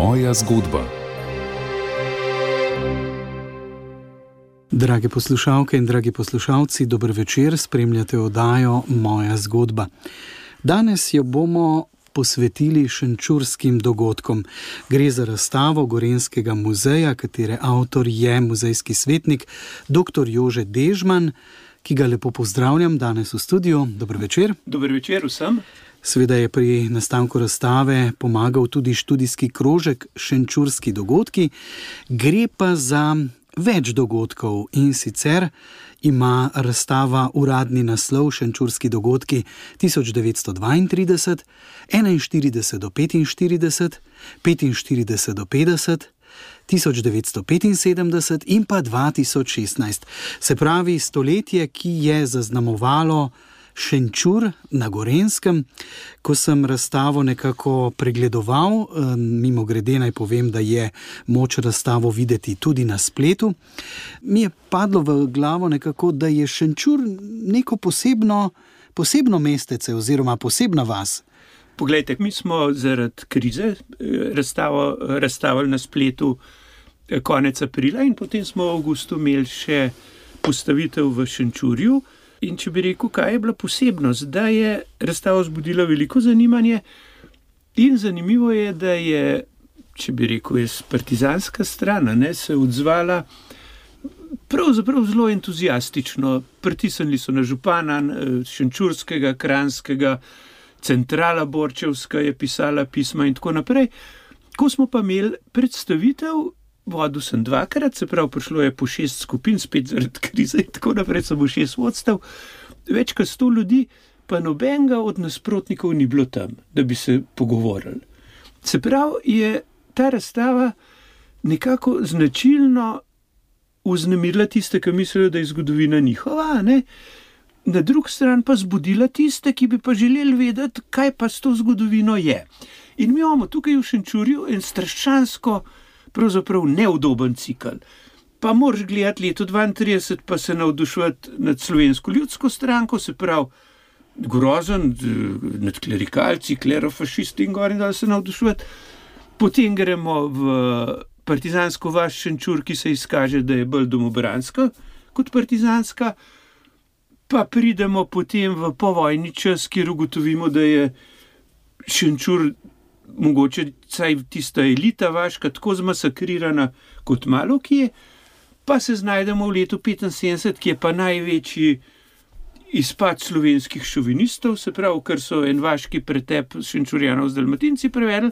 Moja zgodba. Drage poslušalke in dragi poslušalci, dober večer, spremljate oddajo Moja zgodba. Danes jo bomo posvetili šenčurskim dogodkom. Gre za razstavo Gorenskega muzeja, katere avtor je muzejski svetnik dr. Jože Dežman, ki ga lepo pozdravljam danes v studiu. Dobro večer. Dobro večer vsem. Sveda je pri nastanku razstave pomagal tudi študijski krožek Šenčurski dogodki, gre pa za več dogodkov in sicer ima razstava uradni naslov Šenčurski dogodki 1932, 41 do 45, 45 do 50. 1975 in pa 2016, se pravi stoletje, ki je zaznamovalo Šenčur na Gorenskem. Ko sem razstavo nekako pregledoval, mimo grede naj povem, da je moč razstavo videti tudi na spletu, mi je padlo v glavo nekako, da je Šenčur neko posebno, posebno mestece oziroma posebna vas. Poglejte, mi smo zaradi krize eh, razstavo, razstavili na spletu eh, konec aprila in potem smo v avgustu imeli še postavitev v Šenčurju. In če bi rekel, kaj je bila posebnost, da je razstava zbudila veliko zanimanje, in zanimivo je, da je, če bi rekel, iz partizanska stran se odzvala pravzaprav zelo entuzijastično. Pritisnili so na župana Šenčurskega, Kranskega, centrala Borčevska je pisala pisma in tako naprej. Ko smo pa imeli predstavitev, vodil sem dvakrat, se pravi, prišlo je po šest skupin, spet zaradi krize in tako naprej, samo šest vodstev, več kot sto ljudi, pa nobenega od nasprotnikov ni bilo tam, da bi se pogovorili. Se pravi, je ta razstava nekako značilno vznemirila tiste, ki mislijo, da je zgodovina njihova, ne? na drugi strani pa zbudila tiste, ki bi pa želeli vedeti, kaj pa s to zgodovino je. In mi imamo tukaj v Šenčurju en strašansko pravzaprav neudoben cikl. Pa moraš gledati leto 32, pa se navdušiti nad slovensko ljudsko stranko, se pravi, grozen, nad klerikalci, klerofašisti in gori, da se navdušiti. Potem gremo v partizansko vaš šenčur, ki se izkaže, da je bolj domobranska kot partizanska. Pa pridemo potem v povojni čas, kjer ugotovimo, da je šenčur mogoče vsaj tista elita vaška tako zmasakrirana kot malo kje, pa se znajdemo v letu 75, ki je pa največji izpad slovenskih šovinistov, se pravi, ker so en vaški pretep šenčurjanov z Dalmatinci prevedli.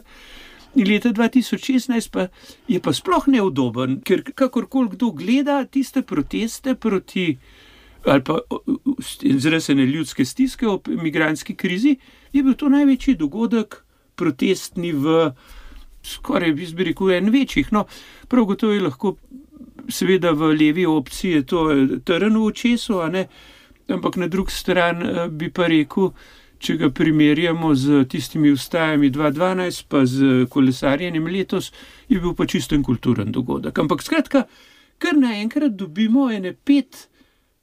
In leta 2016 pa je pa sploh neudoben, ker kakorkoli kdo gleda tiste proteste proti ali pa izrazene ljudske stiske ob imigranski krizi, je bil to največji dogodek protestni v skoraj, bi rekel, en večjih. No, prav gotovo je lahko, seveda, v levi opciji to trn v očesu, ampak na drugi strani eh, bi pa rekel, če ga primerjamo z tistimi ustajami 2012, pa z kolesarjenjem letos, je bil pa čisten kulturen dogodek. Ampak skratka, kar naenkrat dobimo ene pet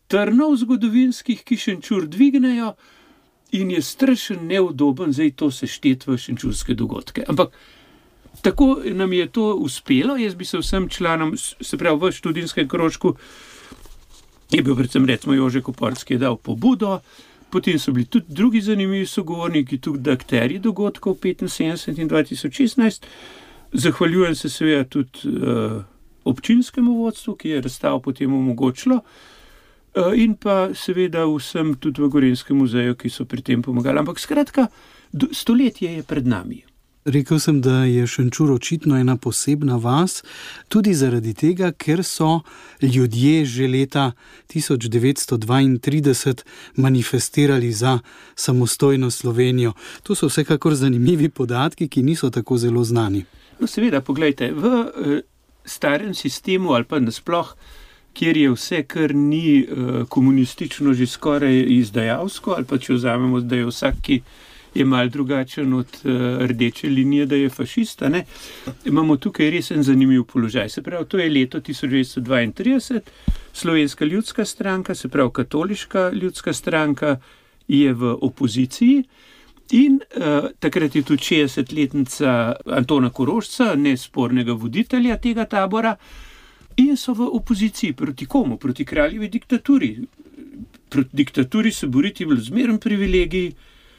trnov zgodovinskih, ki še čur dvignejo in je strašen neudoben zdaj to sešteti v šenčurske dogodke. Ampak tako nam je to uspelo, jaz bi se vsem članom, se pravi v študijskem krožku, je bil predvsem recimo Jože Koporski, je dal pobudo, potem so bili tudi drugi zanimivi sogovorniki, tudi akteri dogodkov 75 in 2016. Zahvaljujem se seveda tudi uh, občinskemu vodstvu, ki je razstavo potem omogočilo. Eh, in pa seveda vsem tudi v Gorenskem muzeju, ki so pri tem pomagali. Ampak skratka, stoletje je pred nami. Rekel sem, da je Šenčur očitno ena posebna vas, tudi zaradi tega, ker so ljudje že leta 1932 manifestirali za samostojno Slovenijo. To so vsekakor zanimivi podatki, ki niso tako zelo znani. No, seveda, pogledajte, v eh, starem sistemu ali pa nasplošno kjer je vse, kar ni uh, komunistično, že skoraj izdajalsko, ali pa če vzamemo, da je vsak, ki je mal drugačen od uh, rdeče linije, da je fašista. Ne? Imamo tukaj res en zanimiv položaj. Se pravi, to je leto 1932, slovenska ljudska stranka, se pravi, katoliška ljudska stranka je v opoziciji. In uh, takrat je tudi 60-letnica Antona Korošca, nespornega voditelja tega tabora, in so v opoziciji proti komu, proti kraljevi diktaturi. Proti diktaturi se boriti je bil zmeren privilegij,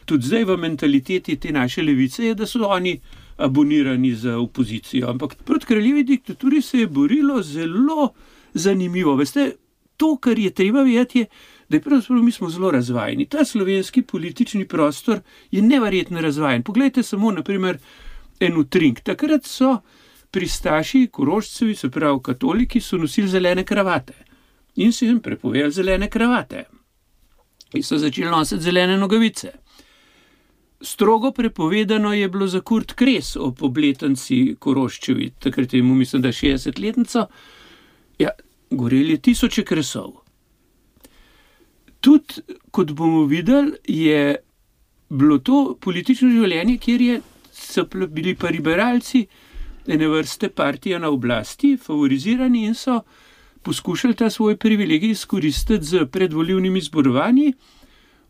tudi zdaj v mentaliteti te naše levice je, da so oni abonirani za opozicijo. Ampak proti kraljevi diktaturi se je borilo zelo zanimivo. Veste, to, kar je treba vedeti, je, da je pravzaprav mi smo zelo razvajeni. Ta slovenski politični prostor je neverjetno razvajen. Poglejte samo, naprimer, en utrink. Takrat so pristaši, korožcevi, se pravi katoliki, so nosili zelene kravate in so jim prepovedali zelene kravate. In so začeli nositi zelene nogavice. Strogo prepovedano je bilo za Kurt Kres ob obletnici Koroščevi, takrat je mu, mislim, da 60-letnico, ja, goreli tisoče kresov. Tudi, kot bomo videli, je bilo to politično življenje, kjer je, so bili pa liberalci ene vrste partije na oblasti, favorizirani in so poskušali ta svoj privilegij izkoristiti z predvoljivnimi zborovanji.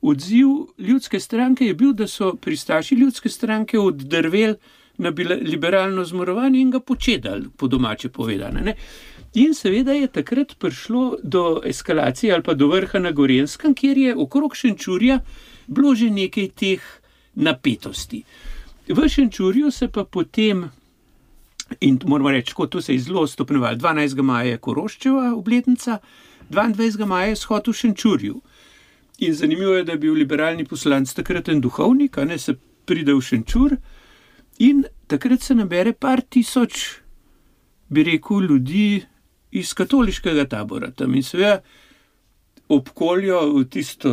Odziv ljudske stranke je bil, da so pristaši ljudske stranke oddrveli na liberalno zmorovanje in ga počedali, po domače povedano. Ne? In seveda je takrat prišlo do eskalacije ali pa do vrha na Gorenskem, kjer je okrog Šenčurja bilo že nekaj teh napetosti. V Šenčurju se pa potem, in moramo reči, kot se je zelo stopnjevalo, 12. maja je Koroščeva obletnica, 22. maja je shod v Šenčurju. In zanimivo je, da je bil liberalni poslanec takrat en duhovnik, a ne se pride v Šenčur in takrat se nabere par tisoč, bi rekel, ljudi iz katoliškega tabora tam in seveda obkoljo v tisto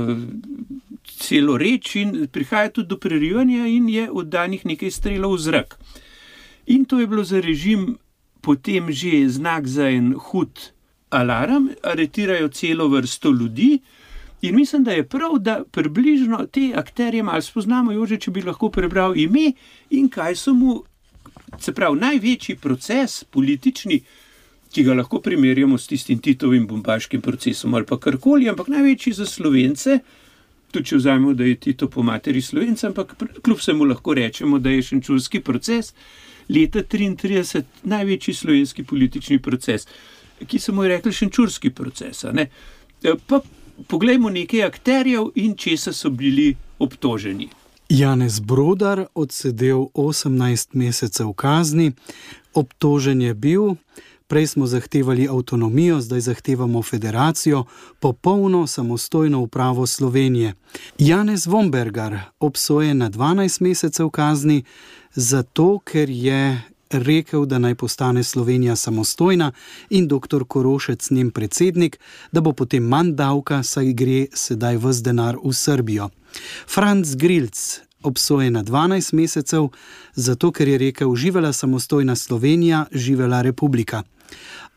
celo reč in prihaja tudi do prerivanja in je oddanih nekaj strelov v zrak. In to je bilo za režim potem že znak za en hud alarm, aretirajo celo vrsto ljudi. In mislim, da je prav, da približno te akterje malo spoznamo, že če bi lahko prebral ime in kaj so mu, se pravi, največji proces politični, ki ga lahko primerjamo s tistim Titovim bombaškim procesom ali pa karkoli, ampak največji za slovence. Tudi če vzamemo, da je Tito po materi slovenca, ampak kljub vsemu lahko rečemo, da je šenčurski proces leta 1933 največji slovenski politični proces, ki se mu je rekel šenčurski proces. Pa poglejmo nekaj akterjev in česa so bili obtoženi. Janez Brodar odsedel 18 mesecev kazni, obtožen je bil, prej smo zahtevali avtonomijo, zdaj zahtevamo federacijo, popolno samostojno upravo Slovenije. Janez Vombergar obsojen na 12 mesecev kazni, zato ker je rekel, da naj postane Slovenija samostojna in dr. Korošec njen predsednik, da bo potem manj davka, saj gre sedaj vse denar v Srbijo. Franz Grilc, obsojen na 12 mesecev, zato ker je rekel: Živela samostojna Slovenija, živela republika.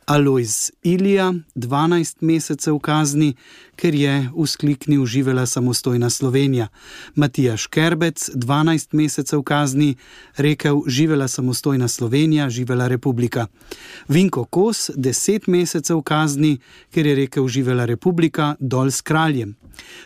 Alois Ilija 12 mesecev kazni, ker je uskliknil živela samostojna Slovenija. Matija Škerbec 12 mesecev kazni, rekel živela samostojna Slovenija, živela republika. Vinko Kos 10 mesecev kazni, ker je rekel živela republika, dol s kraljem.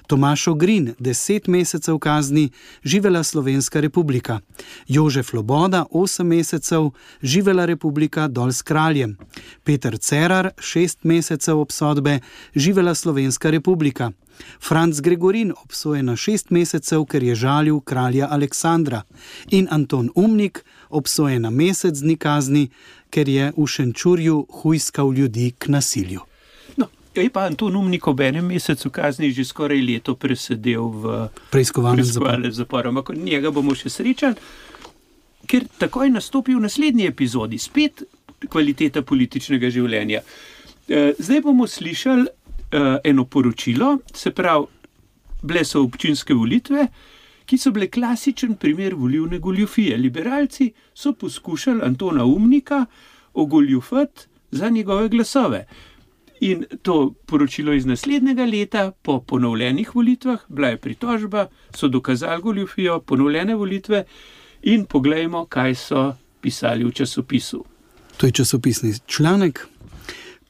Tomaš Ogrin, deset mesecev kazni, živela Slovenska republika. Jožef Loboda, osem mesecev, živela republika dol s kraljem. Peter Cerar, šest mesecev obsodbe, živela Slovenska republika. Franz Gregorin obsojen na šest mesecev, ker je žalil kralja Aleksandra. In Anton Umnik obsojen na mesec dni kazni, ker je v Šenčurju hujskal ljudi k nasilju. Je pa Anton Umnik ob enem mesecu kazni že skoraj leto presedel v preiskovalnem zaporu. Ampak njega bomo še srečali, ker takoj nastopi v naslednji epizodi, spet kvaliteta političnega življenja. E, zdaj bomo slišali e, eno poročilo, se pravi, bile so občinske volitve, ki so bile klasičen primer volivne goljufije. Liberalci so poskušali Antona Umnika ogoljufati za njegove glasove. In to poročilo iz naslednjega leta, po ponovljenih volitvah, bila je pritožba, so dokazali goljufijo, ponovljene volitve in poglejmo, kaj so pisali v časopisu. To je časopisni članek.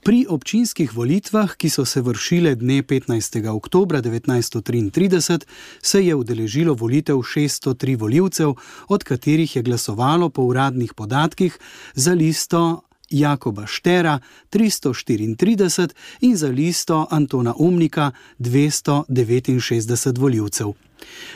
Pri občinskih volitvah, ki so se vršile dne 15. oktober 1933, se je udeležilo volitev 603 voljivcev, od katerih je glasovalo po uradnih podatkih za listo Jakoba Štera 334 in za listo Antona Umnika 269 voljivcev.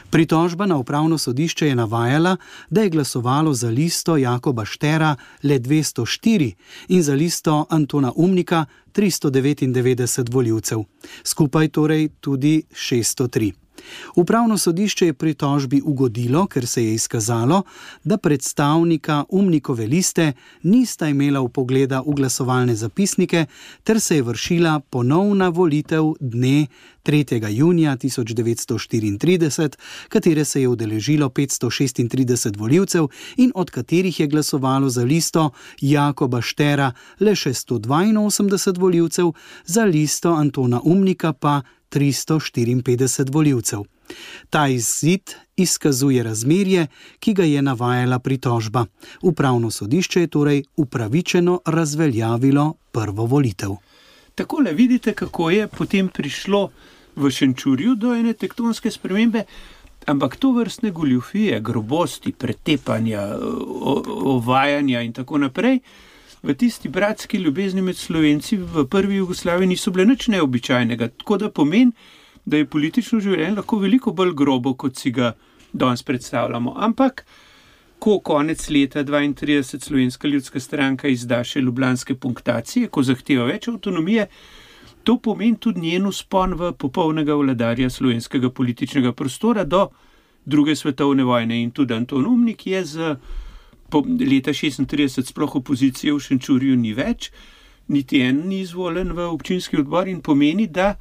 Pritožba na upravno sodišče je navajala, da je glasovalo za listo Jakoba Štera le 204 in za listo Antona Umnika 399 voljivcev, skupaj torej tudi 603. Upravno sodišče je pritožbi ugodilo, ker se je izkazalo, da predstavnika umnikove liste nista imela v pogleda v glasovalne zapisnike, ter se je vršila ponovna volitev dne 3. junija 1934, katere se je udeležilo 536 voljivcev in od katerih je glasovalo za listo Jakoba Štera le 682 voljivcev, za listo Antona Umnika pa 354 voljivcev. Ta izid izkazuje razmerje, ki ga je navajala pritožba. Upravno sodišče je torej upravičeno razveljavilo prvo volitev. Tako le vidite, kako je potem prišlo v Šenčurju do ene tektonske spremembe, ampak to vrstne goljufije, grobosti, pretepanja, ovajanja in tako naprej v tisti bratski ljubezni med slovenci v prvi Jugoslaviji niso bile nič neobičajnega. Tako da pomeni, da je politično življenje lahko veliko bolj grobo, kot si ga danes predstavljamo. Ampak, ko konec leta 32 slovenska ljudska stranka izda še ljubljanske punktacije, ko zahteva več avtonomije, to pomeni tudi njen uspon v popolnega vladarja slovenskega političnega prostora do druge svetovne vojne. In tudi Anton Umnik je z leta 36 sploh opozicije v Šenčurju ni več, niti en ni izvoljen v občinski odbor in pomeni, da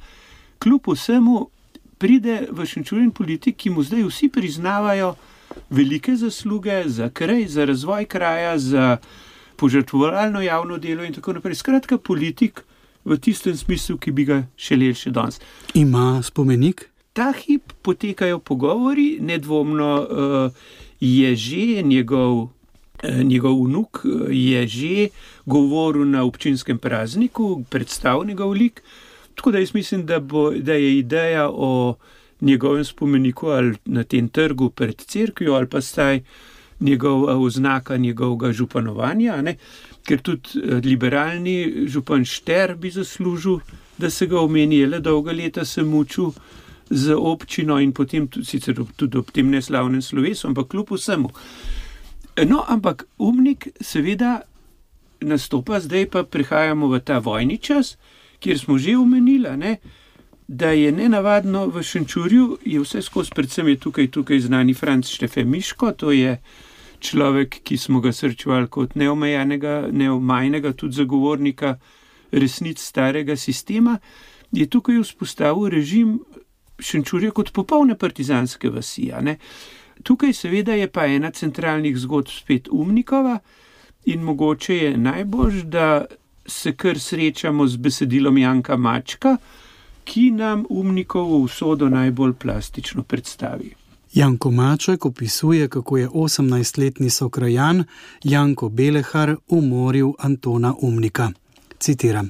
kljub vsemu pride v Šenčurjen politik, ki mu zdaj vsi priznavajo velike zasluge za kraj, za razvoj kraja, za požrtvovalno javno delo in tako naprej. Skratka, politik v tistem smislu, ki bi ga želeli še danes. Ima spomenik? Ta hip potekajo pogovori, nedvomno uh, je že njegov Eh, njegov vnuk eh, je že govoril na občinskem prazniku, predstavil njegov lik. Tako da jaz mislim, da, bo, da je ideja o njegovem spomeniku ali na tem trgu pred crkvijo ali pa staj njegov oznaka njegovega županovanja, ne? Ker tudi eh, liberalni župan Šter bi zaslužil, da se ga omeni, le dolga leta se mučil z občino in potem tudi, sicer tudi ob tem neslavnem slovesu, ampak kljub vsemu. No, ampak umnik seveda nastopa, zdaj pa prihajamo v ta vojni čas, kjer smo že omenili, ne, da je nenavadno v Šenčurju, je vse skozi, predvsem je tukaj, tukaj znani Franc Štefemiško, to je človek, ki smo ga srčevali kot neomejenega, neomajnega, tudi zagovornika resnic starega sistema, je tukaj vzpostavil režim Šenčurja kot popolne partizanske vasija. Tukaj, seveda, je pa ena centralnih zgodb spet umnikova in mogoče je najbolj, da se kar srečamo z besedilom Janka Mačka, ki nam umnikovo usodo najbolj plastično predstavi. Janko Maček opisuje, kako je 18-letni sokrajan Janko Belehar umoril Antona Umnika. Citiram.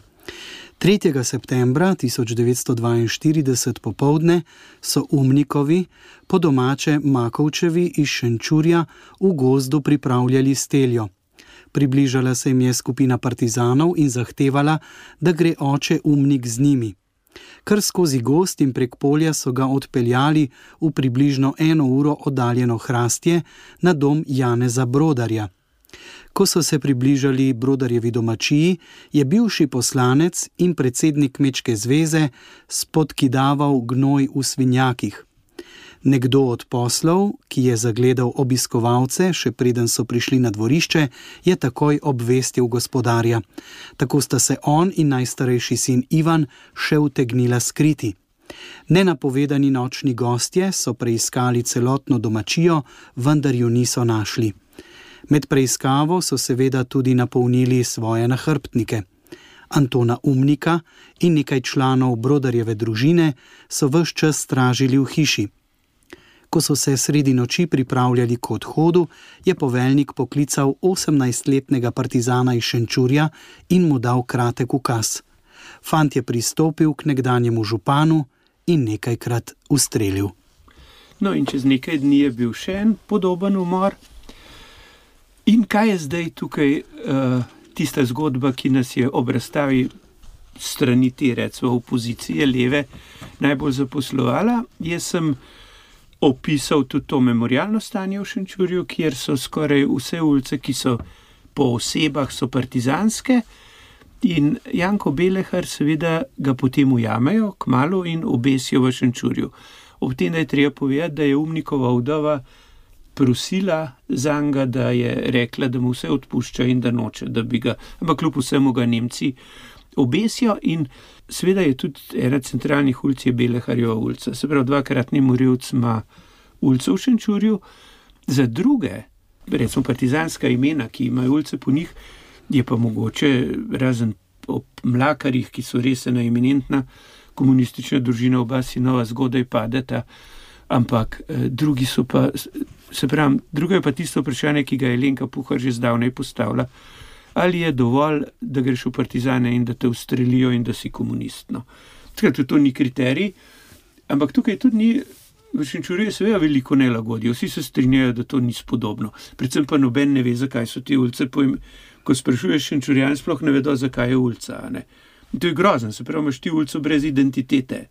3. septembra 1942 popovdne so umnikovi, po domače Makovčevi iz Šenčurja, v gozdu pripravljali steljo. Približala se jim je skupina partizanov in zahtevala, da gre oče umnik z njimi. Kar skozi gost in prek polja so ga odpeljali v približno eno uro oddaljeno hrastje na dom Janeza Brodarja. Ko so se približali Brodarjevi domačiji, je bivši poslanec in predsednik Mečke zveze spodkidaval gnoj v svinjakih. Nekdo od poslov, ki je zagledal obiskovalce, še preden so prišli na dvorišče, je takoj obvestil gospodarja. Tako sta se on in najstarejši sin Ivan še utegnila skriti. Nenapovedani nočni gostje so preiskali celotno domačijo, vendar jo niso našli. Med preiskavo so seveda tudi napolnili svoje nahrbtnike. Antona Umnika in nekaj članov Brodarjeve družine so vse čas stražili v hiši. Ko so se sredi noči pripravljali k odhodu, je poveljnik poklical 18-letnega partizana iz Šenčurja in mu dal kratek ukaz. Fant je pristopil k nekdanjemu županu in nekajkrat ustrelil. No, in čez nekaj dni je bil še en podoben umor. In kaj je zdaj tukaj uh, tista zgodba, ki nas je ob razstavi strani te, recimo, opozicije, leve, najbolj zaposlovala? Jaz sem opisal tudi to memorialno stanje v Šenčurju, kjer so skoraj vse ulice, ki so po osebah, so partizanske. In Janko Belehar, seveda, ga potem ujamejo, kmalo in obesijo v Šenčurju. Ob tem, je treba povedati, da je umnikova vdova prosila za njega, da je rekla, da mu vse odpušča in da noče, da bi ga, ampak kljub vsemu ga Nemci obesijo. In seveda je tudi ena centralnih ulic, je Beleharjeva ulica, se pravi, dvakratni morilc ima ulico v Šenčurju, za druge, recimo partizanska imena, ki imajo ulice po njih, je pa mogoče razen ob mlakarjih, ki so res ena eminentna komunistična družina, oba sinova zgodaj padeta, ampak eh, drugi so pa, se pravi, drugo je pa tisto vprašanje, ki ga je Lenka Puhar že zdavnaj postavila. Ali je dovolj, da greš v partizane in da te ustrelijo in da si komunist? No. Skratka, to ni kriterij, ampak tukaj tudi ni, v Šenčurju je seveda veliko nelagodja, vsi se strinjajo, da to ni spodobno. Predvsem pa noben ne ve, zakaj so te ulice. Ko sprašuješ Šenčurjan, sploh ne vedo, zakaj je ulica. To je grozno, se pravi, imaš ti ulico brez identitete.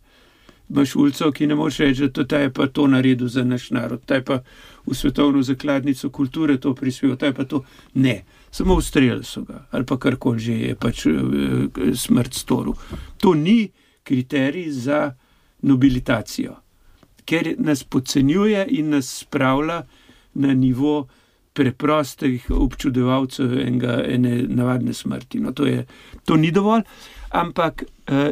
Imaš ulico, ki ne moreš reči, da to je pa to naredil za naš narod, ta je pa v svetovno zakladnico kulture to prispeval, ta je pa to. Ne, samo ustrelili so ga ali pa karkoli že je pač uh, smrt storil. To ni kriterij za nobilitacijo, ker nas podcenjuje in nas spravlja na nivo preprostih občudovalcev enega, ene navadne smrti. No, to, je, to ni dovolj. Ampak, eh,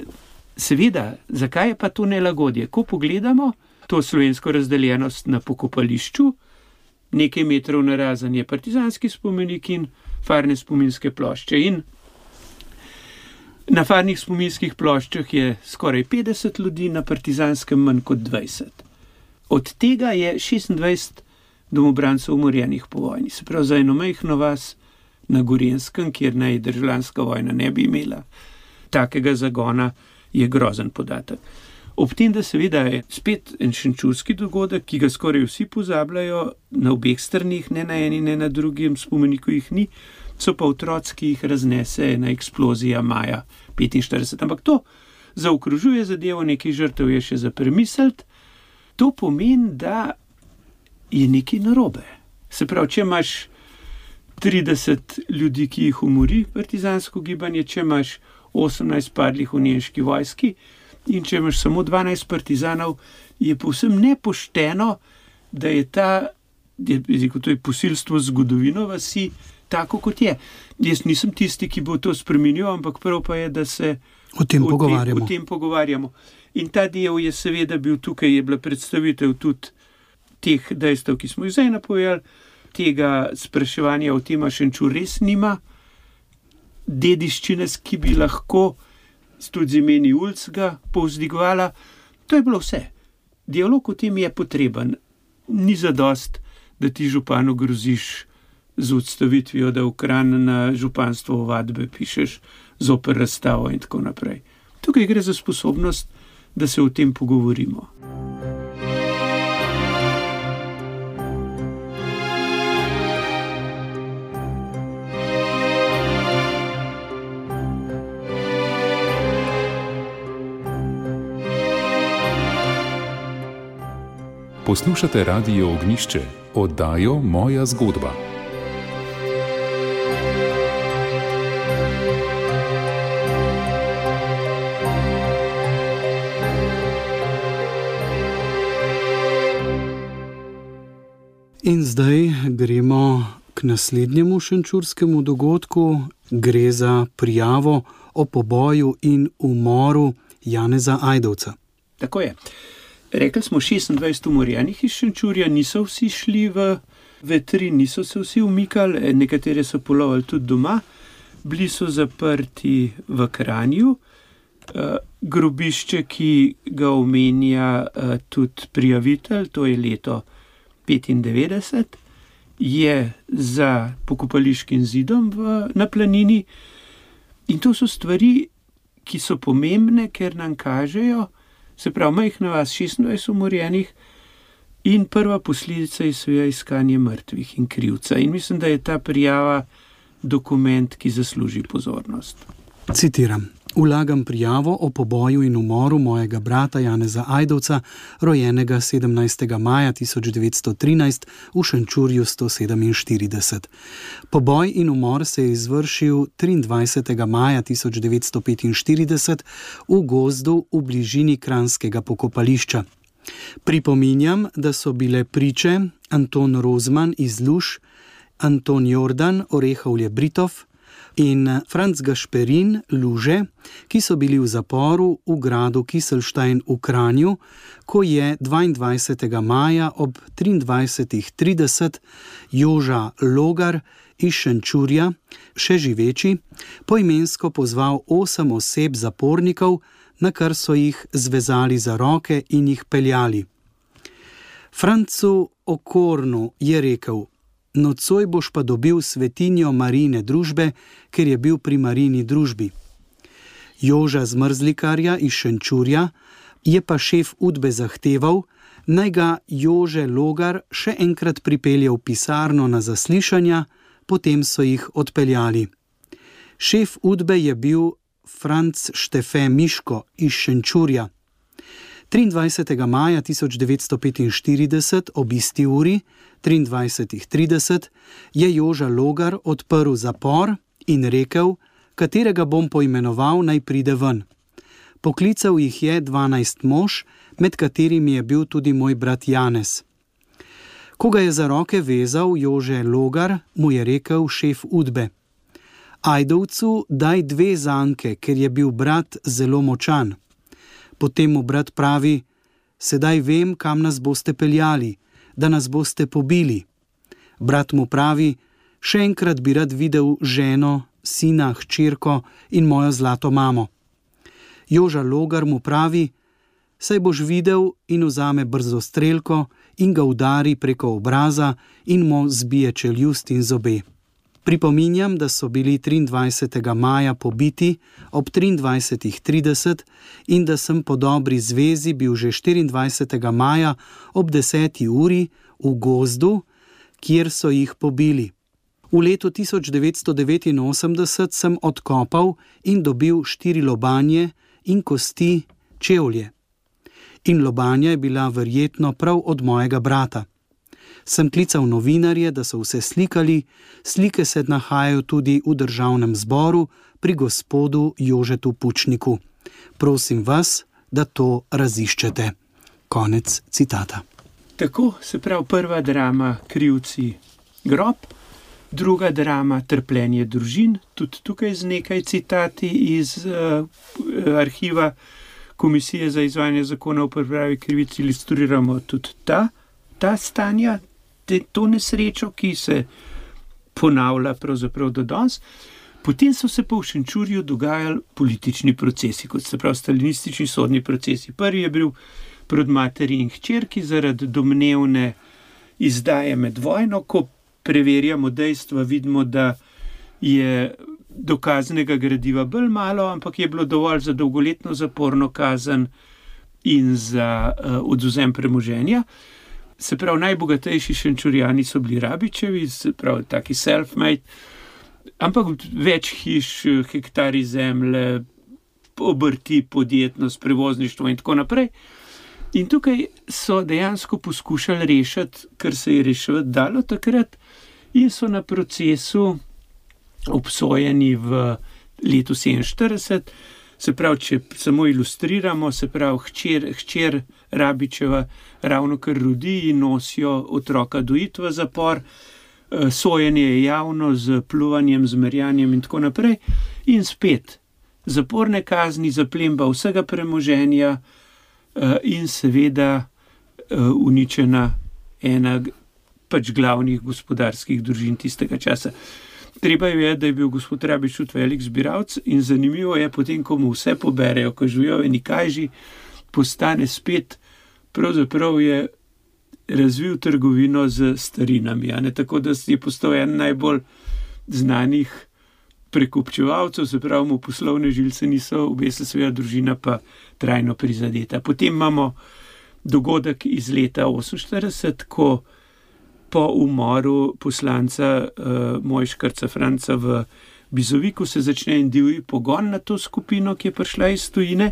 seveda, zakaj je pa to nelagodje? Ko pogledamo to slovensko razdeljenost na pokopališču, nekaj metrov narazen je partizanski spomenik in farne spominske plošče. In na farnih spominskih ploščah je skoraj 50 ljudi, na partizanskem manj kot 20. Od tega je 26 domobrancev umorjenih po vojni, se pravi za eno majhno vas na Gorenskem, kjer naj državljanska vojna ne bi imela takega zagona je grozen podatek. Ob tem, da seveda je spet en šenčurski dogodek, ki ga skoraj vsi pozabljajo, na obeh stranih, ne na eni, ne na drugem spomeniku jih ni, so pa otroci, ki jih raznese ena eksplozija maja 45. Ampak to zaokrožuje zadevo, nekaj žrtev je še za premisliti. To pomeni, da je nekaj narobe. Se pravi, če imaš 30 ljudi, ki jih umori partizansko gibanje, če imaš 18 padlih v nemški vojski, in če imaš samo 12 partizanov, je povsem nepošteno, da je ta, je, to je posilstvo zgodovino vasi, tako kot je. Jaz nisem tisti, ki bo to spremenil, ampak prav pa je, da se o tem, o pogovarjamo. Tem, o tem pogovarjamo. In ta del je seveda bil tukaj, je bila predstavitev tudi teh dejstev, ki smo jih zdaj napovedali, tega spraševanja o tem, a še čur res nima dediščine, ki bi lahko tudi z imeni Ulcga povzdigovala. To je bilo vse. Dialog o tem je potreben. Ni za dost, da ti županu groziš z odstavitvijo, da v kran na županstvo vadbe pišeš zoper razstavo in tako naprej. Tukaj gre za sposobnost, da se o tem pogovorimo. Poslušate Radio Ognišče, oddajo Moja zgodba. In zdaj gremo k naslednjemu šenčurskemu dogodku. Gre za prijavo o poboju in umoru Janeza Ajdovca. Tako je. Rekli smo 26 umorjenih iz Šenčurja, niso vsi šli v vetri, niso se vsi umikali, nekatere so polovali tudi doma, bili so zaprti v Kranju Uh, grobišče, ki ga omenja uh, tudi prijavitelj, to je leto 95, je za pokopališkim zidom v, na planini. In to so stvari, ki so pomembne, ker nam kažejo, se pravi, majhna vas 26 umorjenih in prva posledica je seveda iskanje mrtvih in krivca. In mislim, da je ta prijava dokument, ki zasluži pozornost. Citiram. Vlagam prijavo o poboju in umoru mojega brata Janeza Ajdovca, rojenega 17. maja 1913 v Šenčurju 147. Poboj in umor se je izvršil 23. maja 1945 v gozdu v bližini Kranskega pokopališča. Pripominjam, da so bile priče Anton Rozman iz Luž, Anton Jordan, Orehovlje Britov, in Franz Gašperin Luže, ki so bili v zaporu v gradu Kiselštajn v Kranju, ko je 22. maja ob 23.30 Joža Logar iz Šenčurja, še živeči, poimensko pozval osem oseb zapornikov, na kar so jih zvezali za roke in jih peljali. Francu Okornu je rekel: nocoj boš pa dobil svetinjo marine družbe, ker je bil pri marini družbi. Joža zmrzlikarja iz Šenčurja je pa šef udbe zahteval, naj ga Jože Logar še enkrat pripelje v pisarno na zaslišanja, potem so jih odpeljali. Šef udbe je bil Franz Štefe Miško iz Šenčurja. 23. maja 1945 ob isti uri 23.30 je Joža Logar odprl zapor in rekel, katerega bom poimenoval naj pride ven. Poklical jih je 12 mož, med katerimi je bil tudi moj brat Janez. Ko ga je za roke vezal Jože Logar, mu je rekel šef udbe: Ajdovcu daj dve zanke, ker je bil brat zelo močan. Potem mu brat pravi: Sedaj vem, kam nas boste peljali da nas boste pobili. Brat mu pravi: Še enkrat bi rad videl ženo, sina, hčerko in mojo zlato mamo. Joža Logar mu pravi: Saj boš videl in vzame brzo strelko in ga udari preko obraza in mu zbije čeljust in zobe. Pripominjam, da so bili 23. maja pobiti ob 23.30 in da sem po dobri zvezi bil že 24. maja ob 10. uri v gozdu, kjer so jih pobili. V letu 1989 sem odkopal in dobil štiri lobanje in kosti čevlje. In lobanja je bila verjetno prav od mojega brata sem klical novinarje, da so vse slikali, slike se nahajajo tudi v državnem zboru pri gospodu Jožetu Pučniku. Prosim vas, da to raziščete. Konec citata. Tako se pravi prva drama Krivci grob, druga drama Trpljenje družin, tudi tukaj z nekaj citati iz uh, arhiva Komisije za izvajanje zakona o pripravi krivic ilustriramo tudi ta, ta stanja, te, to nesrečo, ki se ponavlja pravzaprav do danes. Potem so se pa v Šenčurju dogajali politični procesi, kot se pravi stalinistični sodni procesi. Prvi je bil proti materi in hčerki zaradi domnevne izdaje med vojno, ko preverjamo dejstva, vidimo, da je dokaznega gradiva bolj malo, ampak je bilo dovolj za dolgoletno zaporno kazen in za uh, oduzem premoženja. Se pravi, najbogatejši šenčurjani so bili rabičevi, se pravi, taki self-made, ampak več hiš, hektari zemlje, obrti, podjetnost, prevozništvo in tako naprej. In tukaj so dejansko poskušali rešiti, kar se je rešiti dalo takrat, in so na procesu obsojeni v letu 47. Se pravi, če samo ilustriramo, se pravi, hčer, hčer Rabičeva ravno kar rodi in nosijo otroka dojiti v zapor, eh, sojenje je javno z pluvanjem, zmerjanjem in tako naprej, in spet zaporne kazni, zaplemba vsega premoženja eh, in seveda eh, uničena ena pač glavnih gospodarskih družin tistega časa. Treba je, da je bil gospod Rabič tudi velik zbiralec in zanimivo je, potem, ko mu vse poberejo, ko živijo v Nikaži, postane spet, pravzaprav je razvil trgovino z starinami. Tako da je postal en najbolj znanih prekupčevalcev, se pravi, mu poslovne žilce niso, obesla svoja družina pa trajno prizadeta. Potem imamo dogodek iz leta 1948, ko po umoru poslanca uh, Mojškarca Franca v Bizoviku se začne en divji pogon na to skupino, ki je prišla iz tujine.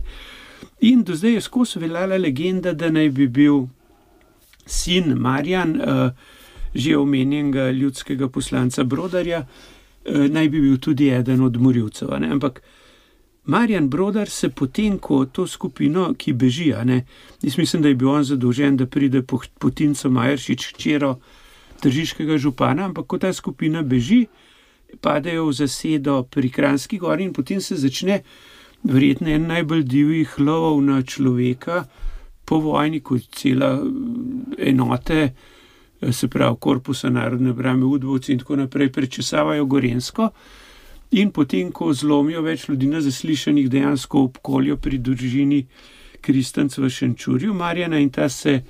In do zdaj je skozi veljala legenda, da naj bi bil sin Marjan, uh, že omenjenega ljudskega poslanca Brodarja, uh, naj bi bil tudi eden od morilcev. Ampak Marjan Brodar se potem, ko to skupino, ki beži, ne, jaz mislim, da je bil on zadolžen, da pride po Potincu Majeršič, čero tržiškega župana, ampak ko ta skupina beži, padejo v zasedo pri Kranski gori in potem se začne verjetno en najbolj divjih lovov na človeka po vojni, kot cela eh, enote, eh, se pravi korpusa narodne brame, udbovci in tako naprej, prečesavajo Gorensko. In potem, ko zlomijo več ljudi na zaslišanjih, dejansko obkolijo pri družini Kristanc v Šenčurju, Marjana in ta se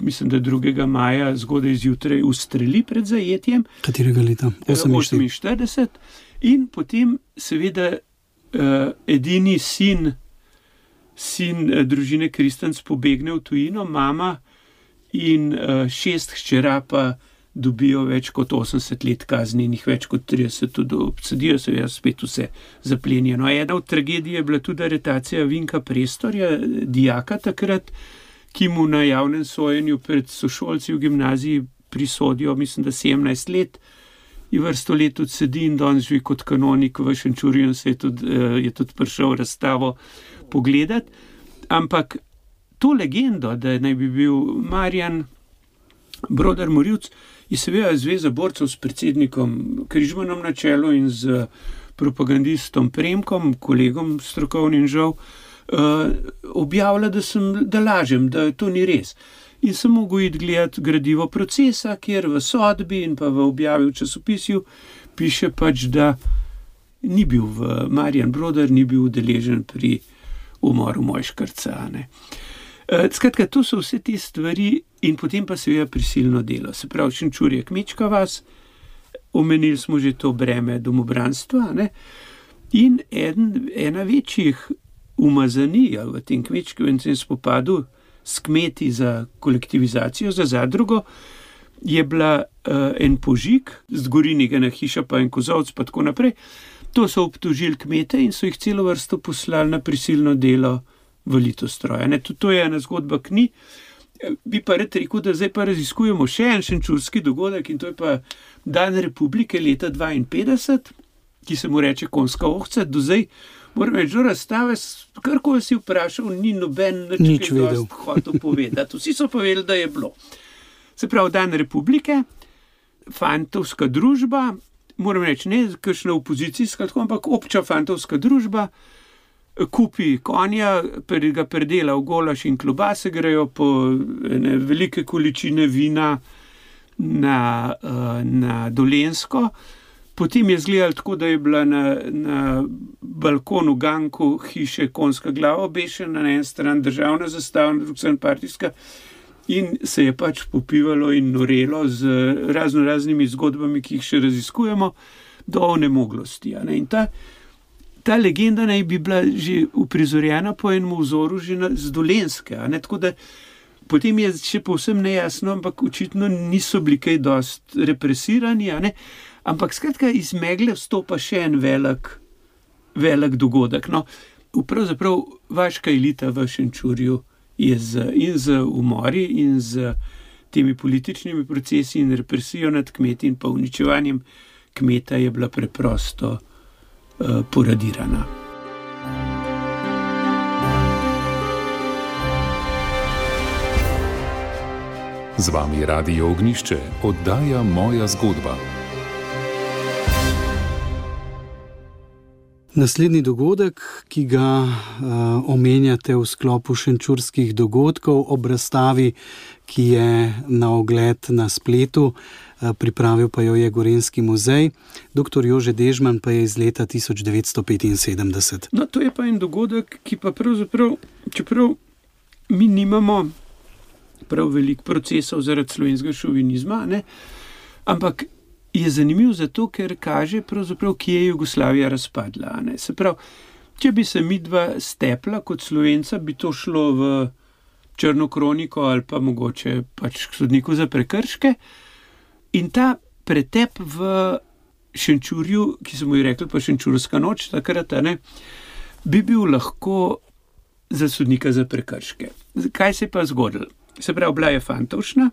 mislim, da 2. maja zgodaj zjutraj ustreli pred zajetjem. Katerega leta? 48. Eh, in potem, seveda, eh, edini sin, sin eh, družine Kristanc pobegne v tujino, mama in šest hčera pa dobijo več kot 80 let kazni in jih več kot 30 tudi obsedijo, seveda spet vse zaplenjeno. Ena od tragedij je bila tudi aretacija Vinka Prestorja, dijaka takrat ki mu na javnem sojenju pred sošolci v gimnaziji prisodijo, mislim, da 17 let. Je vrsto let odsedi in danes živi kot kanonik v Šenčurju in se je tudi, eh, je tudi prišel razstavo pogledati. Ampak to legendo, da naj bi bil Marjan Brodar Morilc, je seveda zveza borcev s predsednikom Križmanom na čelu in z propagandistom Premkom, kolegom strokovnim žal uh, objavila, da, sem, da lažem, da to ni res. In sem mogel iti gledati gradivo procesa, kjer v sodbi in pa v objavi v časopisju piše pač, da ni bil v Marijan Brodar, ni bil udeležen pri umoru Mojškrca. Uh, skratka, to so vse te stvari, in potem pa seveda prisilno delo. Se pravi, šenčur je kmečka vas, omenili smo že to breme domobranstva. Ne? In eden, ena večjih umazanija v tem kmečkem spopadu s kmeti za kolektivizacijo, za zadrugo, je bila uh, en požig, zgorinega na hiša, pa en kozovc, pa tako naprej. To so obtožili kmete in so jih celo vrsto poslali na prisilno delo v litostroje. Tudi to je ena zgodba, ki ni. Bi pa rad rekel, da zdaj pa raziskujemo še en šenčurski dogodek in to je pa Dan republike leta 52, ki se mu reče konska ohca. Do zdaj Moram reči, da razstave, kar ko si vprašal, ni noben nič vedel. Hotel povedati. Vsi so povedali, da je bilo. Se pravi, dan republike, fantovska družba, moram reči, ne kakšna opozicijska, ampak obča fantovska družba. Kupi konja, ga predela v golaš in klobase, grejo po ne, velike količine vina na, uh, na Dolensko. Potem je zgledal tako, da je bila na, na balkonu Ganku hiše konska glava obešena, na eni strani državna zastava, na drugi strani partijska. In se je pač popivalo in norelo z razno raznimi zgodbami, ki jih še raziskujemo, do onemoglosti. In ta, ta legenda naj bi bila že uprizorjena po enem vzoru, že na, z dolenske. Potem je še povsem nejasno, ampak očitno niso bili kaj dost represirani. Ampak skratka, iz megle vstopa še en velik, velik dogodek. No, pravzaprav vaška elita v Šenčurju je z, in z umori in z temi političnimi procesi in represijo nad kmeti in pa uničevanjem kmeta je bila preprosto uh, poradirana. Z vami je Radio Ognišče, oddaja Moja zgodba. Naslednji dogodek, ki ga uh, omenjate v sklopu šenčurskih dogodkov ob razstavi, ki je na ogled na spletu, uh, pripravil pa jo je Gorenski muzej, dr. Jože Dežman pa je iz leta 1975. No, to je pa en dogodek, ki pa pravzaprav, čeprav mi nimamo prav veliko procesov zaradi slovenskega šovinizma, ne, ampak je zanimiv zato, ker kaže, kje je Jugoslavija razpadla. Pravi, če bi se mi dva stepla kot slovenca, bi to šlo v črno kroniko ali pa mogoče pač k sodniku za prekrške. In ta pretep v Šenčurju, ki smo ji rekli, pa Šenčurska noč, takrat ne, bi bil lahko za sodnika za prekrške. Kaj se je pa zgodilo? Se pravi, bila je fantovšna,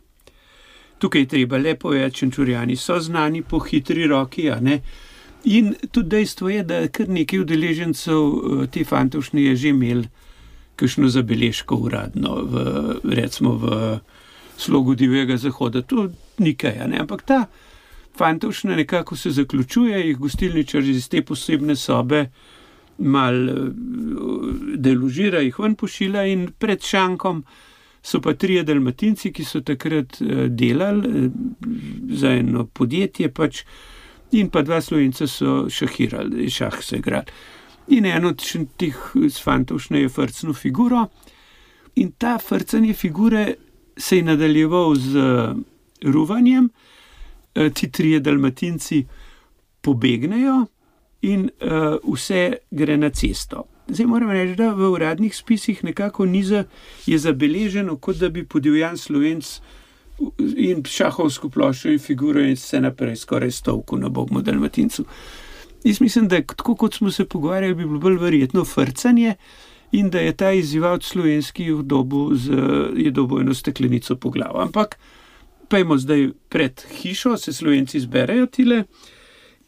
Tukaj je treba lepo povedati, čenčurjani so znani po hitri roki. In tudi dejstvo je, da kar nekaj udeležencev eh, te fantovšne je že imel kakšno zabeležko uradno, v, recimo v slogu divjega zahoda. To ni kaj, ampak ta fantovšna nekako se zaključuje, jih gostilničar iz te posebne sobe mal eh, deložira, jih ven pošila in pred šankom so pa trije dalmatinci, ki so takrat eh, delali eh, za eno podjetje, pač, in pa dva slovenca so šahirali, šah se igrali. In eno od teh fantov šne je frcno figuro, in ta frcanje figure se je nadaljeval z ruvanjem, eh, ti trije dalmatinci pobegnejo in uh, vse gre na cesto. Zdaj moram reči, da v uradnih spisih nekako ni za, je zabeleženo, kot da bi podivjan slovenc in šahovsko ploščo in figuro in vse naprej skoraj stovku na Bogu Dalmatincu. Jaz mislim, da tako kot smo se pogovarjali, bi bilo bolj verjetno frcanje in da je ta izzival slovenski v dobu z jedobojno steklenico po glavu. Ampak pojmo zdaj pred hišo, se slovenci zberejo tile.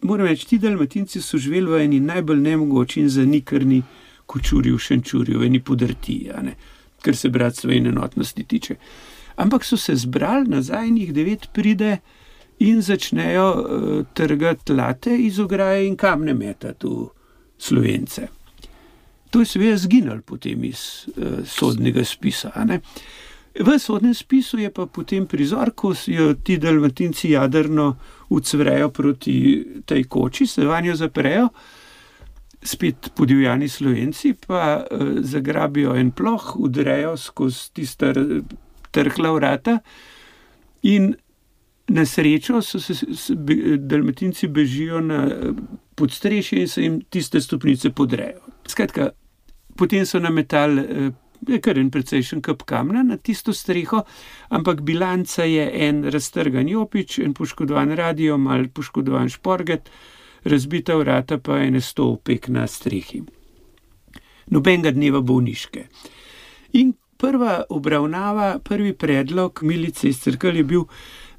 Moram reči, ti dalmatinci so živeli v eni najbolj nemogoči in zanikrni kočuri v šenčurju, eni podrti, kar se bratstva in enotnosti tiče. Ampak so se zbrali nazaj, njih devet pride in začnejo uh, trgati late iz ograje in kamne metati v slovence. To je seveda zginilo potem iz uh, sodnega spisa. V sodnem spisu je pa potem prizor, ko jo ti dalmatinci jadrno ucvrejo proti tej koči, se vanjo zaprejo spet podivjani slovenci, pa uh, zagrabijo en ploh, udrejo skozi tiste trhla vrata in na srečo so se be, dalmatinci bežijo na podstrešje in se jim tiste stopnice podrejo. Skratka, potem so nametali. Uh, Je kar en precejšen kap kamna na tisto streho, ampak bilanca je en raztrgan jopič, en poškodovan radio, mal poškodovan šporget, razbita vrata pa je nesto upek na strehi. Nobenega dneva bolniške. In prva obravnava, prvi predlog milice iz crkve je bil,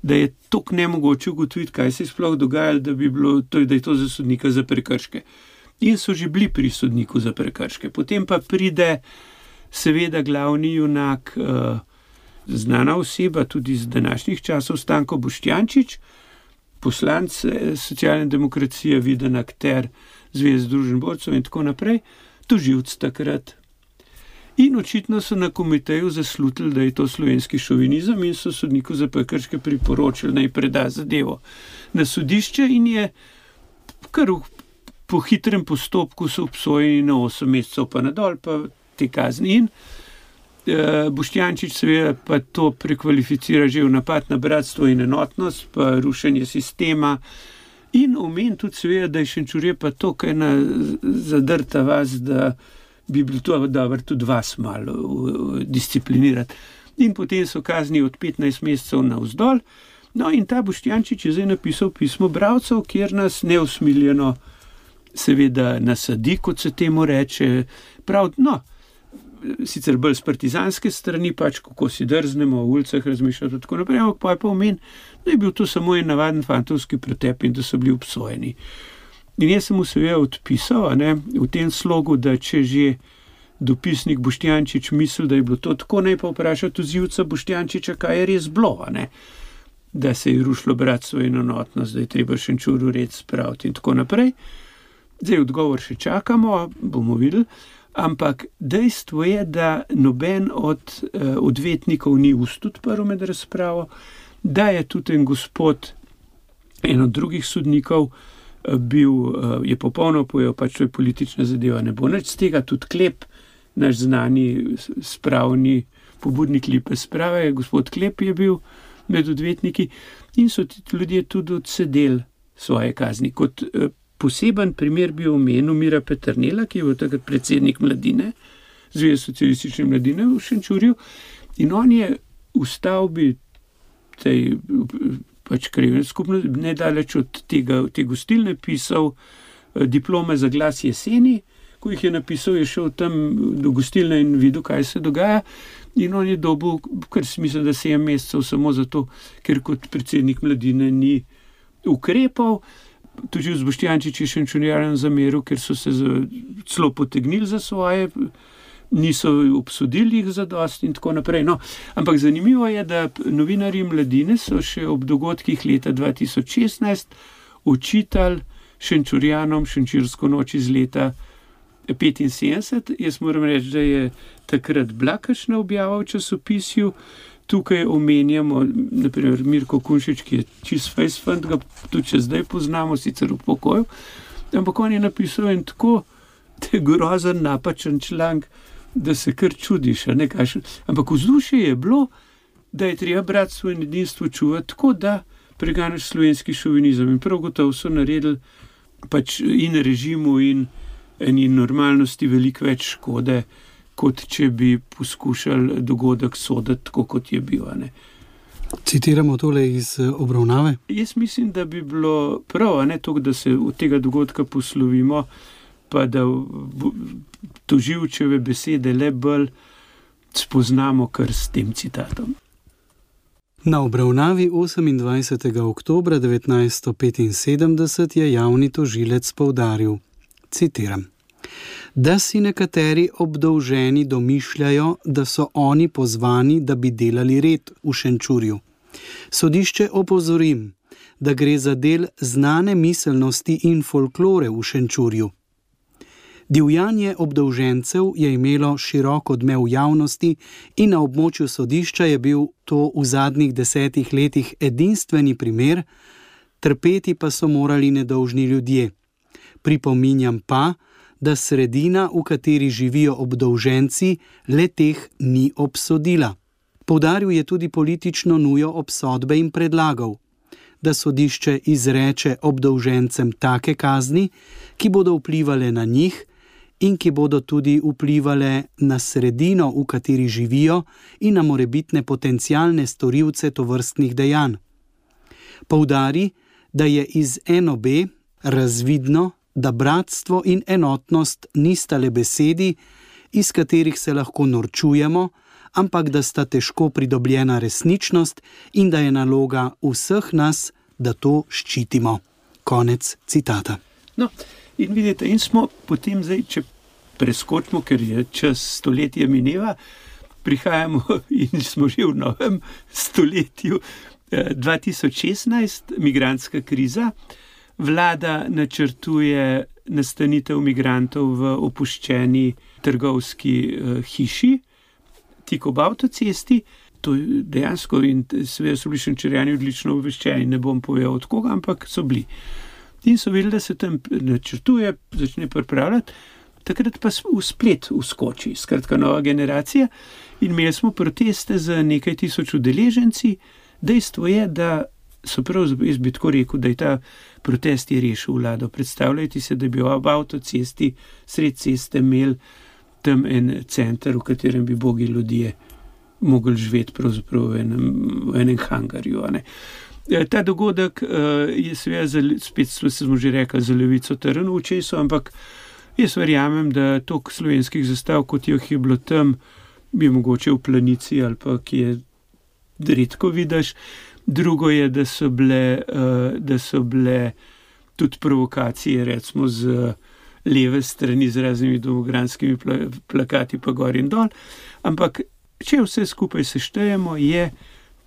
da je tok nemogoče ugotoviti, kaj se je sploh dogajalo, da, bi bilo, to, da je to za sodnika za prekrške. In so že bili pri sodniku za prekrške. Potem pa pride, seveda, glavni junak, uh, znana oseba, tudi iz današnjih časov, Stanko Boštjančič, poslanc eh, socialne demokracije, viden akter Zveze Združenih borcev in tako naprej, toživc takrat. In očitno so na komiteju zaslutili, da je to slovenski šovinizem in so sodniku za prekrške priporočili, naj preda zadevo na sodišče in je kar po hitrem postopku so obsojeni na 8 mesecev pa nadol, pa te kazni in Boštjančič seveda pa to prekvalificira že v napad na bratstvo in enotnost, pa rušenje sistema. In omen tudi seveda, da je šenčurje pa to, kaj na zadrta vas, da bi bilo to dobro tudi vas malo disciplinirati. In potem so kazni od 15 mesecev na vzdolj. No in ta Boštjančič je zdaj napisal pismo bravcev, kjer nas neusmiljeno seveda nasadi, kot se temu reče. Prav, no, sicer bolj z partizanske strani, pač kako si drznemo v ulicah razmišljati in tako naprej, ampak pa je pa omen, da je bil to samo en navaden fantovski pretep in da so bili obsojeni. In jaz sem mu seveda odpisal ne, v tem slogu, da če že dopisnik Boštjančič misli, da je bilo to tako, naj pa vpraša tuzivca Boštjančiča, kaj je res bilo, ne, da se je rušilo bratstvo in enotnost, da je treba še čuru red spraviti in tako naprej. Zdaj odgovor še čakamo, bomo videli. Ampak dejstvo je, da noben od uh, odvetnikov ni ustudil med razpravo, da je tudi en gospod, en od drugih sodnikov, uh, bil, uh, je popolno povedal, pač to je politična zadeva. Ne bo nič z tega, tudi klep, naš znani spravni pobudnik lepe sprave, gospod Klep je bil med odvetniki in so ti ljudje tudi odsedeli svoje kazni. Kot, uh, Poseben primer bi omenil Mira Petrnela, ki je bil takrat predsednik mladine, Zveze socialistične mladine v Šenčurju. In on je v stavbi tej pač krajevne skupnosti, nedaleč od tega, te gostilne, pisal eh, diplome za glas jeseni. Ko jih je napisal, je šel tam do gostilne in videl, kaj se dogaja. In on je dobil, kar si mislim, da se je mesecev samo zato, ker kot predsednik mladine ni ukrepal tudi z Boštjančiči še čunjaren zameru, ker so se celo potegnili za svoje, niso obsodili jih za dost in tako naprej. No, ampak zanimivo je, da novinari mladine so še ob dogodkih leta 2016 učitali šenčurjanom šenčirsko noč iz leta 75. Jaz moram reči, da je takrat blakašna objava v časopisju tukaj omenjamo, naprimer, Mirko Kunšič, ki je čist Facebook, ga tudi če zdaj poznamo, sicer v pokoju. Ampak on je napisal en tako grozen, napačen članek, da se kar čudiš. Ampak vzdušje je bilo, da je treba bratstvo in edinstvo čuvati tako, da preganeš slovenski šovinizem. In prav gotovo so naredili pač in režimu, in, in normalnosti veliko več škode kot če bi poskušali dogodek soditi tako, kot je bil. Ne. Citiramo tole iz eh, obravnave. Jaz mislim, da bi bilo prav, ne, to, da se od tega dogodka poslovimo, pa da toživčeve besede le bolj spoznamo, kar s tem citatom. Na obravnavi 28. oktober 1975 je javni tožilec povdaril: Citiram da si nekateri obdolženi domišljajo, da so oni pozvani, da bi delali red v Šenčurju. Sodišče opozorim, da gre za del znane miselnosti in folklore v Šenčurju. Divjanje obdolžencev je imelo širok odmev javnosti in na območju sodišča je bil to v zadnjih desetih letih edinstveni primer, trpeti pa so morali nedolžni ljudje. Pripominjam pa, da sredina, v kateri živijo obdolženci, le teh ni obsodila. Povdaril je tudi politično nujo obsodbe in predlagal, da sodišče izreče obdolžencem take kazni, ki bodo vplivali na njih in ki bodo tudi vplivali na sredino, v kateri živijo, in na morebitne potencijalne storilce tovrstnih dejanj. Povdari, da je iz NOB razvidno, da bratstvo in enotnost nista le besedi, iz katerih se lahko norčujemo, ampak da sta težko pridobljena resničnost in da je naloga vseh nas, da to ščitimo. Konec citata. No, in vidite, in smo potem zdaj, če preskočimo, ker je čas stoletja mineva, prihajamo in smo že v novem stoletju. 2016, eh, migranska kriza, vlada načrtuje nastanitev imigrantov v opuščeni trgovski uh, hiši, tik ob avtocesti. To je dejansko in seveda so bili črjani odlično obveščeni, ne bom povedal od koga, ampak so bili. In so videli, da se tam načrtuje, začne pripravljati, takrat pa v splet uskoči, skratka, nova generacija. In imeli smo proteste z nekaj tisoč udeleženci. Dejstvo je, da so pravzaprav, jaz bi tako rekel, da je ta protest je rešil vlado. Predstavljajte si, da bi ob avtocesti, sred ceste, imeli tam en center, v katerem bi bogi ljudje mogli živeti, pravzaprav v enem, v enem hangarju. Ja, ta dogodek uh, je seveda, spet smo že rekli, za levico teren v česu, ampak jaz verjamem, da toliko slovenskih zastav, kot jih je bilo tam, bi mogoče v planici ali pa ki je redko vidiš, drugo je, da so bile, uh, da so bile tudi provokacije, recimo z leve strani, z raznimi domogranskimi pla plakati, pa gor in dol. Ampak, če vse skupaj seštejemo, je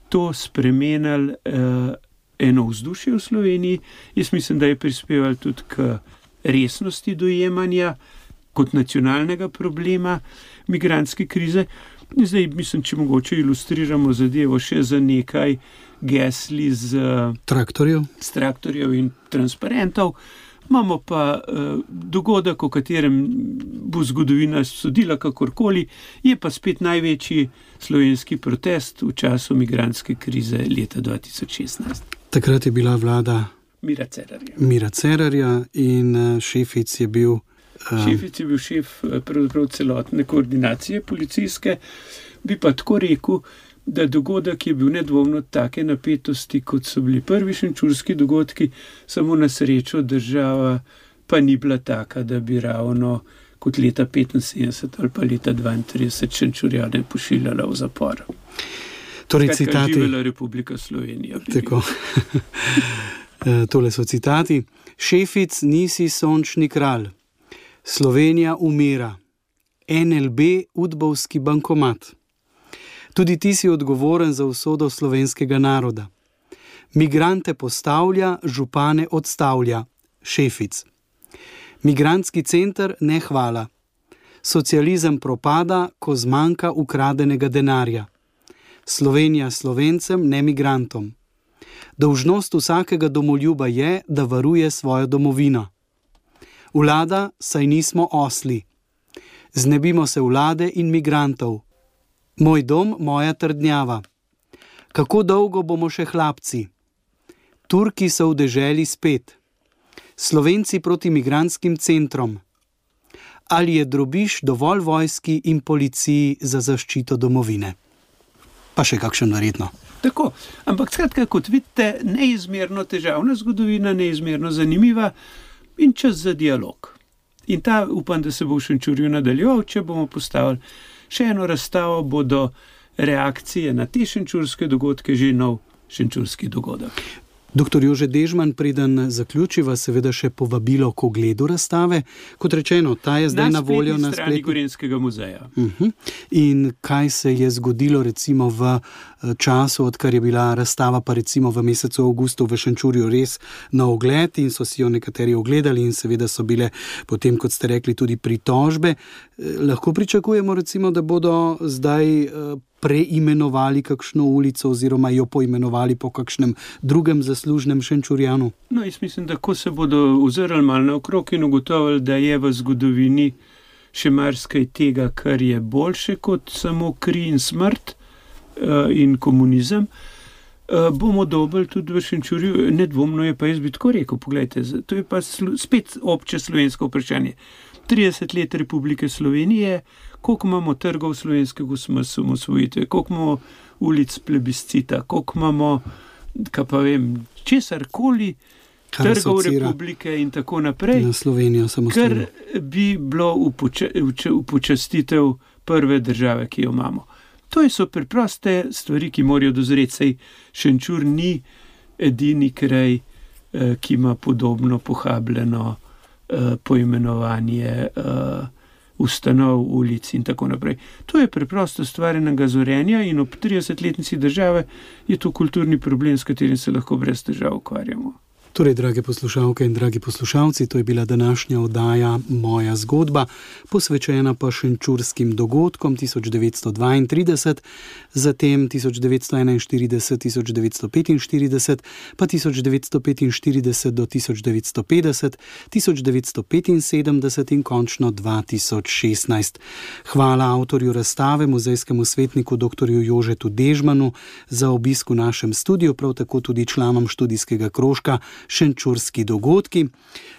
to spremenilo uh, eno vzdušje v Sloveniji. Jaz mislim, da je prispeval tudi k resnosti dojemanja kot nacionalnega problema migranske krize. Zdaj, mislim, če mogoče ilustriramo zadevo še za nekaj gesli z traktorjev, z traktorjev in transparentov. Imamo pa uh, dogodek, o katerem bo zgodovina sodila, kakorkoli, je pa spet največji slovenski protest v času migranske krize leta 2016. Takrat je bila vlada Mira Cerarja. Mira Cerarja in uh, šefic je bil. Uh, šefic je bil šef celotne koordinacije policijske, bi pa tako rekel, da dogodek je bil nedvomno take napetosti, kot so bili prvi šenčurski dogodki, samo na srečo država pa ni bila taka, da bi ravno kot leta 75 ali pa leta 32 šenčurjane pošiljala v zapor. Torej, citati. Živela Republika Slovenija. Tako. E, tole so citati. Šefic nisi sončni kralj. Slovenija umira. NLB udbovski bankomat. Tudi ti si odgovoren za usodo slovenskega naroda. Migrante postavlja, župane odstavlja, šefic. Migrantski center ne hvala. Socializem propada, ko zmanjka ukradenega denarja. Slovenija slovencem, ne migrantom. Dolžnost vsakega domoljuba je, da varuje svojo domovino. Vlada, saj nismo osli. Znebimo se vlade in migrantov. Moj dom, moja trdnjava. Kako dolgo bomo še hlapci? Turki so v deželi spet, Slovenci proti migranskim centrom. Ali je drobiš dovolj vojski in policiji za zaščito domovine? Pa še kakšen verjetno. Tako, ampak skratka, kot vidite, neizmerno težavna zgodovina, neizmerno zanimiva in čas za dialog. In ta upam, da se bo v Šenčurju nadaljeval, če bomo postavili še eno razstavo, bodo reakcije na te šenčurske dogodke že nov šenčurski dogodek. Doktor Jože Dežman, preden zaključiva, seveda še povabilo k ogledu razstave. Kot rečeno, ta je zdaj na, na voljo na spletni Gorenskega muzeja. Uh mhm. -huh. In kaj se je zgodilo recimo v eh, času, odkar je bila razstava, pa recimo v mesecu avgustu v Šenčurju res na ogled in so si jo nekateri ogledali in seveda so bile potem, kot ste rekli, tudi pritožbe. Eh, lahko pričakujemo recimo, da bodo zdaj eh, preimenovali kakšno ulico oziroma jo poimenovali po kakšnem drugem zaslužnem šenčurjanu? No, jaz mislim, da ko se bodo ozrli malo naokrog in ugotovili, da je v zgodovini še marsikaj tega, kar je boljše kot samo kri in smrt uh, in komunizem. Uh, bomo dobili tudi v Šenčurju, nedvomno je pa jaz bi tako rekel. Poglejte, to je pa slu, spet obče slovensko vprašanje. 30 let Republike Slovenije, koliko imamo trgov slovenskega osamosvojitve, koliko imamo ulic plebiscita, koliko imamo, kaj pa vem, česar koli. Trgov republike in tako naprej. Na Slovenijo samo. Kar bi bilo upočastitev prve države, ki jo imamo. To so preproste stvari, ki morajo dozoreti. Sej Šenčur ni edini kraj, eh, ki ima podobno pohabljeno eh, poimenovanje. Ustanov, ulic in tako naprej. To je preprosto stvar enega zorenja in ob 30-letnici države je to kulturni problem, s katerim se lahko brez težav ukvarjamo. Torej, drage poslušalke in dragi poslušalci, to je bila današnja oddaja Moja zgodba, posvečena pa šenčurskim dogodkom 1932, zatem 1941, 1945, pa 1945 do 1950, 1975 in končno 2016. Hvala avtorju razstave, muzejskemu svetniku dr. Jožetu Dežmanu za obisk v našem studiu, prav tako tudi članom študijskega krožka šenčurski dogodki.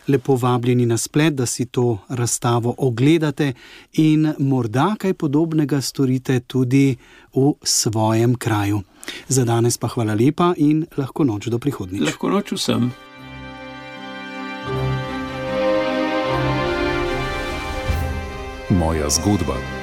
Lepo vabljeni na splet, da si to razstavo ogledate in morda kaj podobnega storite tudi v svojem kraju. Za danes pa hvala lepa in lahko noč do prihodnjič. Lahko noč vsem. Moja zgodba.